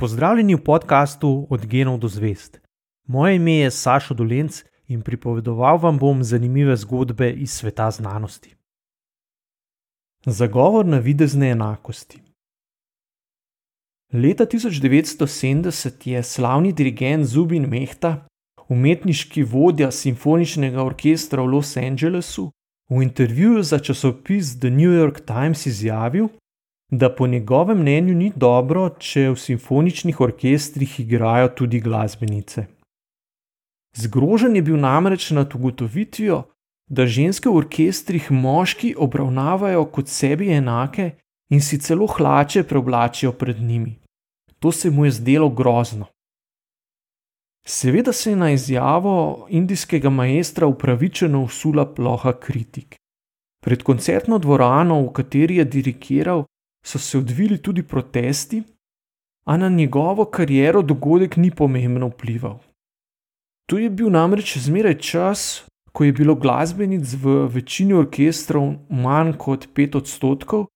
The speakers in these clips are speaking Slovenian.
Pozdravljeni v podkastu Od genov do zvest. Moje ime je Sašo Dolenc in pripovedoval vam bom zanimive zgodbe iz sveta znanosti. Zagovor na videzne enakosti. Leta 1970 je slavni dirigent Zubin Mehta, umetniški vodja simfoničnega orkestra v Los Angelesu, v intervjuju za časopis The New York Times izjavil, da po njegovem mnenju ni dobro, če v simfoničnih orkestrih igrajo tudi glasbenice. Zgrožen je bil namreč nad ugotovitvijo, da ženske v orkestrih moški obravnavajo kot sebi enake in si celo hlače preoblačijo pred njimi. To se mu je zdelo grozno. Seveda se je na izjavo indijskega maestra upravičeno usula ploha kritik. Pred koncertno dvorano, v kateri je dirigiral, so se odvili tudi protesti, a na njegovo kariero dogodek ni pomembno vplival. To je bil namreč zmeraj čas, ko je bilo glasbenic v večini orkestrov manj kot pet odstotkov,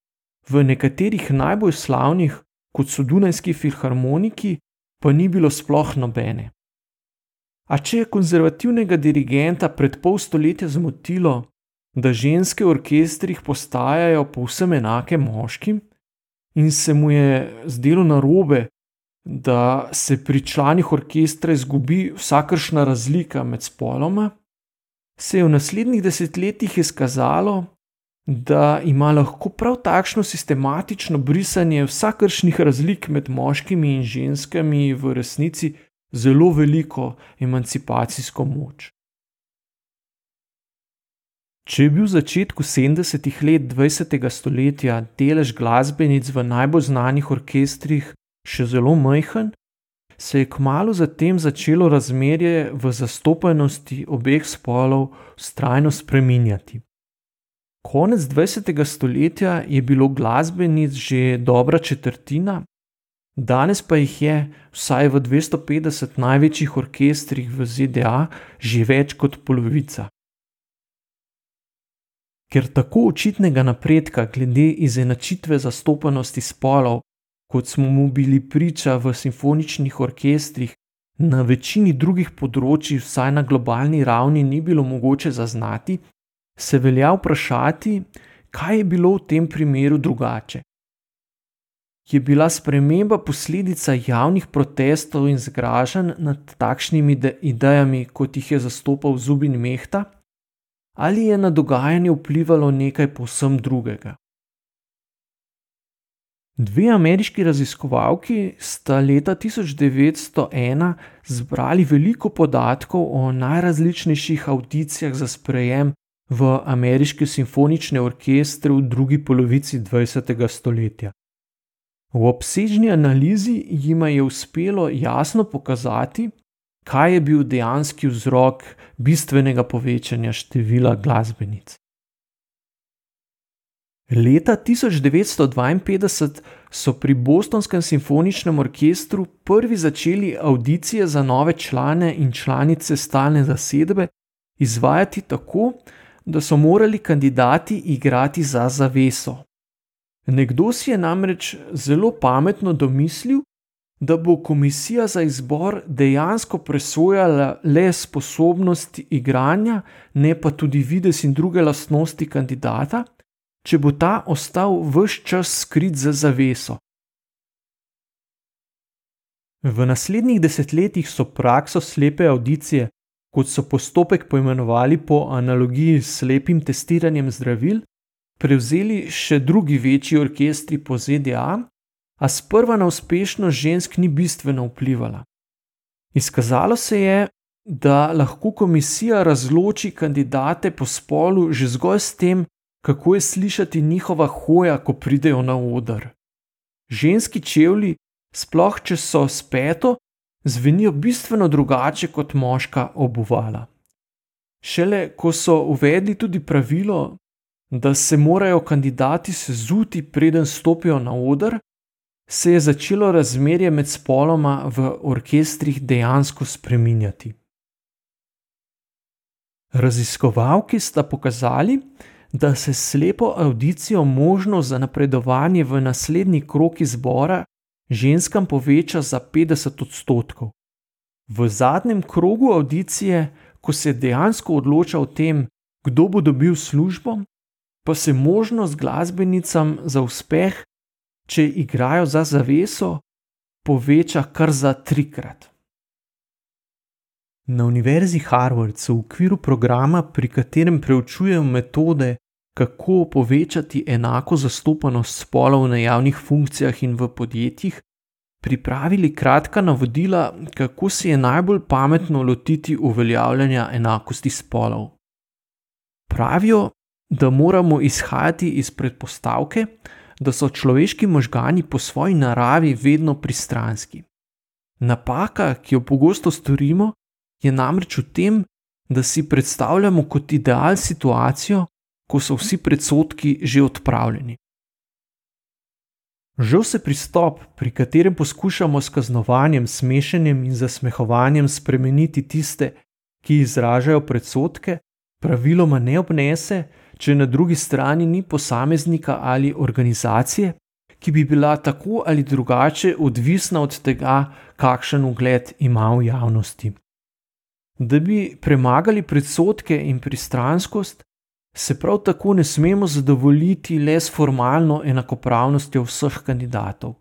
v nekaterih najbolj slavnih, kot so Dunajski filharmoniki, pa ni bilo sploh nobene. A če je konzervativnega dirigenta pred pol stoletja zmotilo, da ženske v orkestrih postajajo povsem enake moškim, in se mu je zdelo narobe, da se pri članih orkestra izgubi vsakršna razlika med spoloma, se je v naslednjih desetletjih izkazalo, da ima lahko prav takšno sistematično brisanje vsakršnih razlik med moškimi in ženskami v resnici zelo veliko emancipacijsko moč. Če je bil v začetku 70-ih let 20. stoletja delež glasbenic v najbolj znanih orkestrih še zelo majhen, se je kmalo zatem začelo razmerje v zastopanosti obeh spolov strajno spreminjati. Konec 20. stoletja je bilo glasbenic že dobra četrtina, danes pa jih je, vsaj v 250 največjih orkestrih v ZDA, že več kot polovica. Ker tako očitnega napredka glede izenačitve zastopanosti spolov, kot smo mu bili priča v simfoničnih orkestrih, na večini drugih področji, vsaj na globalni ravni, ni bilo mogoče zaznati, se velja vprašati, kaj je bilo v tem primeru drugače. Je bila sprememba posledica javnih protestov in zgražanj nad takšnimi idejami, kot jih je zastopal Zubin Mehta? Ali je na dogajanje vplivalo nekaj povsem drugega. Dve ameriški raziskovalki sta leta 1901 zbrali veliko podatkov o najrazličnejših audicijah za sprejem v ameriške simfonične orkestre v drugi polovici 20. stoletja. V obsežni analizi jim je uspelo jasno pokazati, kaj je bil dejanski vzrok bistvenega povečanja števila glasbenic. Leta 1952 so pri Bostonskem simfoničnem orkestru prvi začeli audicije za nove člane in članice stalne zasedbe izvajati tako, da so morali kandidati igrati za zaveso. Nekdo si je namreč zelo pametno domislil, da bo komisija za izbor dejansko presojala le sposobnost igranja, ne pa tudi vides in druge lastnosti kandidata, če bo ta ostal vse čas skrit za zaveso. V naslednjih desetletjih so prakso slepe audicije, kot so postopek poimenovali po analogiji s slepim testiranjem zdravil, prevzeli še drugi večji orkestri po ZDA, a sprva na uspešnost žensk ni bistveno vplivala. Izkazalo se je, da lahko komisija razloči kandidate po spolu že zgolj s tem, kako je slišati njihova hoja, ko pridejo na oder. Ženski čevlji, sploh če so speto, zvenijo bistveno drugače kot moška obuvala. Šele ko so uvedli tudi pravilo, da se morajo kandidati sezuti, preden stopijo na oder, se je začelo razmerje med spoloma v orkestrih dejansko spreminjati. Raziskovalki sta pokazali, da se slepo audicijo možnost za napredovanje v naslednji krok izbora ženskam poveča za 50 odstotkov. V zadnjem krogu audicije, ko se dejansko odloča o tem, kdo bo dobil službo, pa se možnost glasbenicam za uspeh, če igrajo za zaveso, poveča kar za trikrat. Na Univerzi Harvard so v okviru programa, pri katerem preučujejo metode, kako povečati enako zastopanost spolov na javnih funkcijah in v podjetjih, pripravili kratka navodila, kako se je najbolj pametno lotiti uveljavljanja enakosti spolov. Pravijo, da moramo izhajati iz predpostavke, da so človeški možgani po svoji naravi vedno pristranski. Napaka, ki jo pogosto storimo, je namreč v tem, da si predstavljamo kot ideal situacijo, ko so vsi predsotki že odpravljeni. Žal se pristop, pri katerem poskušamo s kaznovanjem, smešenjem in zasmehovanjem spremeniti tiste, ki izražajo predsotke, praviloma ne obnese, če na drugi strani ni posameznika ali organizacije, ki bi bila tako ali drugače odvisna od tega, kakšen ugled ima v javnosti. Da bi premagali predsotke in pristranskost, se prav tako ne smemo zadovoljiti le s formalno enakopravnostjo vseh kandidatov.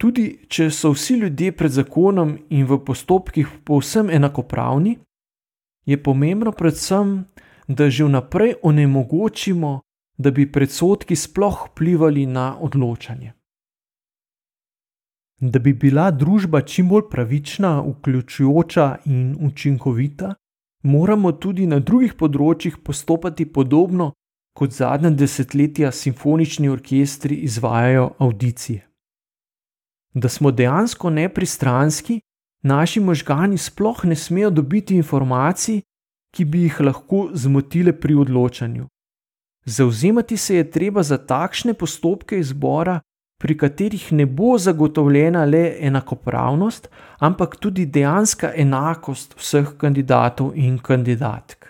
Tudi če so vsi ljudje pred zakonom in v postopkih povsem enakopravni, je pomembno predvsem, da že vnaprej onemogočimo, da bi predsotki sploh vplivali na odločanje. Da bi bila družba čim bolj pravična, vključujoča in učinkovita, moramo tudi na drugih področjih postopati podobno, kot zadnja desetletja simfonični orkestri izvajajo audicije. Da smo dejansko nepristranski, naši možgani sploh ne smejo dobiti informacij, ki bi jih lahko zmotile pri odločanju. Zauzemati se je treba za takšne postopke izbora, pri katerih ne bo zagotovljena le enakopravnost, ampak tudi dejanska enakost vseh kandidatov in kandidatk.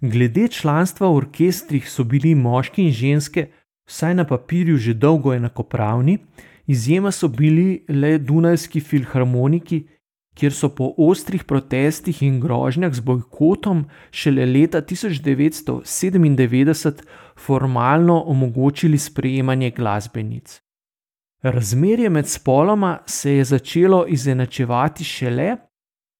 Glede članstva v orkestrih so bili moški in ženske, vsaj na papirju, že dolgo enakopravni, izjema so bili le Dunajski filharmoniki, kjer so po ostrih protestih in grožnjah z bojkotom šele leta 1997 formalno omogočili sprejemanje glasbenic. Razmerje med spoloma se je začelo izenačevati šele,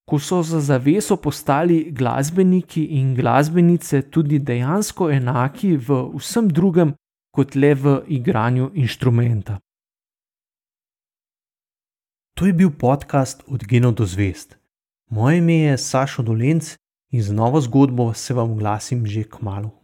ko so za zaveso postali glasbeniki in glasbenice tudi dejansko enaki v vsem drugem, kot le v igranju inštrumenta. To je bil podcast Od genov do zvest. Moje ime je Sašo Dolenc in z novo zgodbo se vam oglasim že k malu.